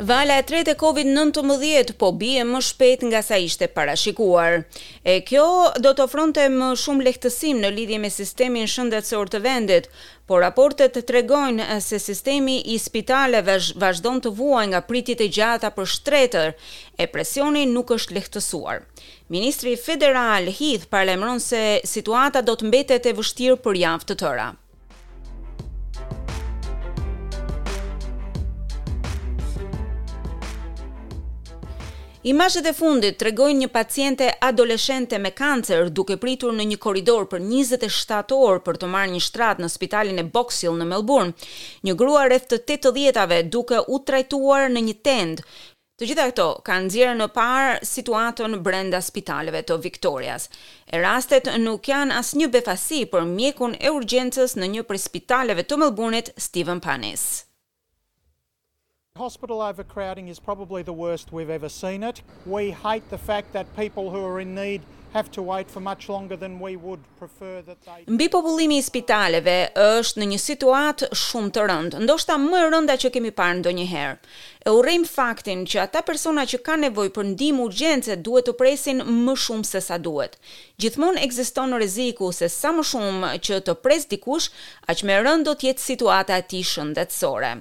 Vala e tretë e COVID-19 po bie më shpejt nga sa ishte parashikuar. E kjo do të ofronte më shumë lehtësim në lidhje me sistemin shëndetësor të vendit, Por raportet tregojnë se sistemi i spitaleve vazhdon të vuajë nga pritjet e gjata për shtretër e presioni nuk është lehtësuar. Ministri federal i Health paralajmëron se situata do të mbetet e vështirë për javë të tëra. Imazhet e fundit tregojnë një paciente adoleshente me kancer duke pritur në një korridor për njëzet e shtatë orë për të marrë një shtrat në spitalin e Box Hill në Melburn. Një grua rreth të tetëdhjetave duke u trajtuar në një tendë. Të gjitha këto kanë nxjerrë në pah situatën brenda spitaleve të Viktorias. E rastet nuk janë asnjë befasi për mjekun e urgjencës në një prej spitaleve të Melburnit, Stephen Parnis. Hospital overcrowding is probably the worst we've ever seen it. We hate the fact that people who are in need have to wait for much longer than we would prefer that they. Mbipopullimi i spitaleve është në një situatë shumë të rëndë, ndoshta më e rënda që kemi parë ndonjëherë. E urrejmë faktin që ata persona që kanë nevojë për ndihmë urgjence duhet të presin më shumë sesa duhet. Gjithmonë ekziston rreziku se sa më shumë që të presë dikush, aq më e rëndë do të jetë situata e tij shëndetësore.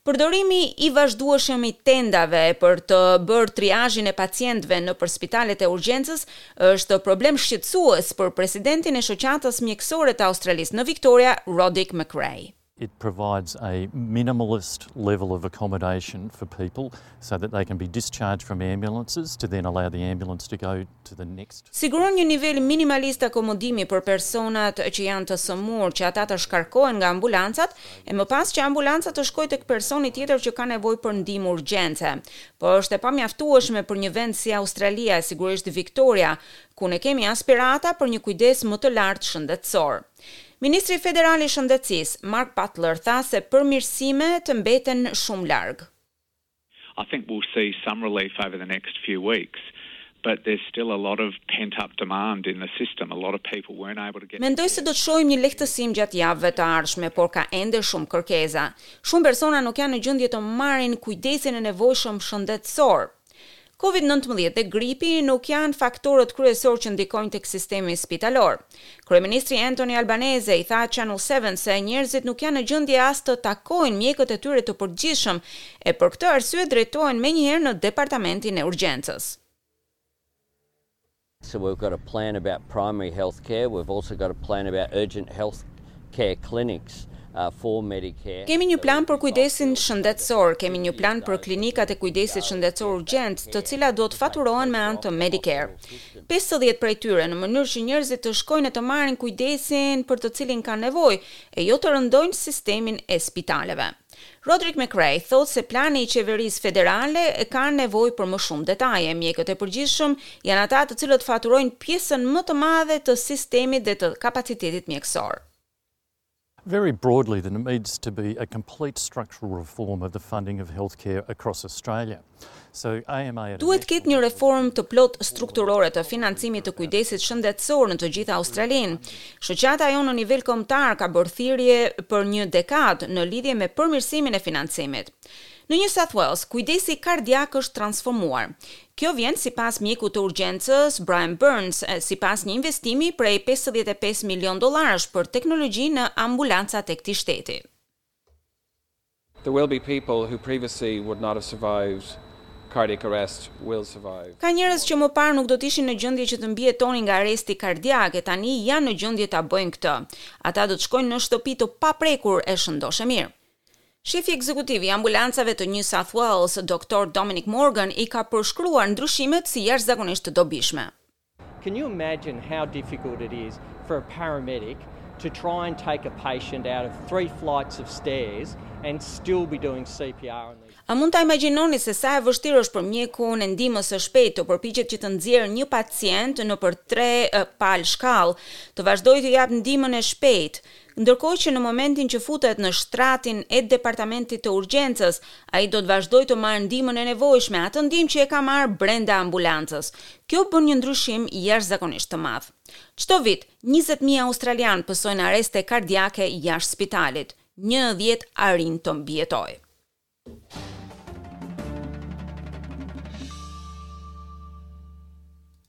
Përdorimi i vazhdueshëm i tendave për të bërë triazhin e pacientëve nëpër spitalet e urgjencës është problem shqetësues për presidentin e Shoqatës Mjekësore të Australisë në Viktoria, Roderick McRae. It provides a minimalist level of accommodation for people so that they can be discharged from ambulances to then allow the ambulance to go to the next. Siguron një nivel minimalist akomodimi për personat që janë të sëmurë, që ata të shkarkohen nga ambulancat e më pas që ambulanca të shkojë tek personi tjetër që ka nevojë për ndihmë urgjence. Por është e pamjaftueshme për një vend si Australia e sigurisht Victoria, ku ne kemi aspirata për një kujdes më të lartë shëndetësor. Ministri federal i Shëndetësisë, Mark Butler tha se përmirësimet mbeten shumë larg. I think we'll see some relief over the next few weeks, but there's still a lot of pent up demand in the system, a lot of people weren't able to get their care. Mendoj se do të shohim një lehtësim gjatë javëve të ardhshme, por ka ende shumë kërkesa. Shumë persona nuk janë në gjendje të marrin kujdesin e nevojshëm shëndetësor. Covid nëntëmbëdhjetë dhe gripi nuk janë faktorët kryesorë që ndikojnë tek sistemi spitalor. Kryeministri Anthony Albanese i tha Channel Seven se njerëzit nuk janë në gjendje as të takojnë mjekët e tyre të përgjithshëm e për këtë arsye drejtohen menjëherë në departamentin e urgjencës. So we've got a plan about primary health care, we've also got a plan about urgent health care clinics for Medicare. Kemi një plan për kujdesin shëndetësor, kemi një plan për klinikat e kujdesit shëndetësor urgjent, të cilat do të faturohen me anë të Medicare. Pesëdhjetë prej tyre, në mënyrë që njerëzit të shkojnë e të marrin kujdesin për të cilin kanë nevojë, e jo të rëndojnë sistemin e spitaleve. Roderick McRae thotë se plani i qeverisë federale ka nevojë për më shumë detaje. Mjekët e përgjithshëm janë ata të cilët faturojnë pjesën më të madhe të sistemit dhe të kapacitetit mjekësor. Very broadly, there needs to be a complete structural reform of the funding of healthcare across Australia. Duhet të ketë një reformë të plotë strukturore të financimit të kujdesit shëndetësor në të gjithë Australinë. Shoqata jonë në nivel kombëtar ka bërë thirrje për një dekadë në lidhje me përmirësimin e financimit. Në New South Wales, kujdesi kardiak është transformuar. Kjo vjen sipas mjekut të urgjencës, Brian Burns, sipas një investimi prej pesëdhjetë e pesë milionë dollarësh për teknologji në ambulancat e këtij shteti. Ka njerëz që më parë nuk do të ishin në gjendje që të mbijetonin nga arresti kardiak e tani janë në gjendje ta bëjnë këtë. Ata do të shkojnë në shtëpi të paprekur e shëndoshë e mirë. Shefi ekzekutiv i ambulancave të New South Wales, doktor Dominic Morgan i ka përshkruar ndryshimet si jashtëzakonisht të dobishme. Can you imagine how difficult it is for a paramedic to try and take a patient out of three flights of stairs and still be doing CPR on these. A mund ta imagjinoni se sa e vështirë është për mjekun e ndihmës së shpejtë të përpiqet që të nxjerrë një pacient nëpër tre palë shkallë, të vazhdojë të japë ndihmën e shpejtë, Ndërkohë që në momentin që futet në shtratin e departamentit të urgjencës, ai do të vazhdojë të marrë ndihmën e nevojshme, atë ndihmë që e ka marrë brenda ambulancës. Kjo bën një ndryshim jashtëzakonisht të madh. Çdo vit, njëzet mijë australianë pësojnë arreste kardiake jashtë spitalit, një në dhjetë arrin të mbijetojë.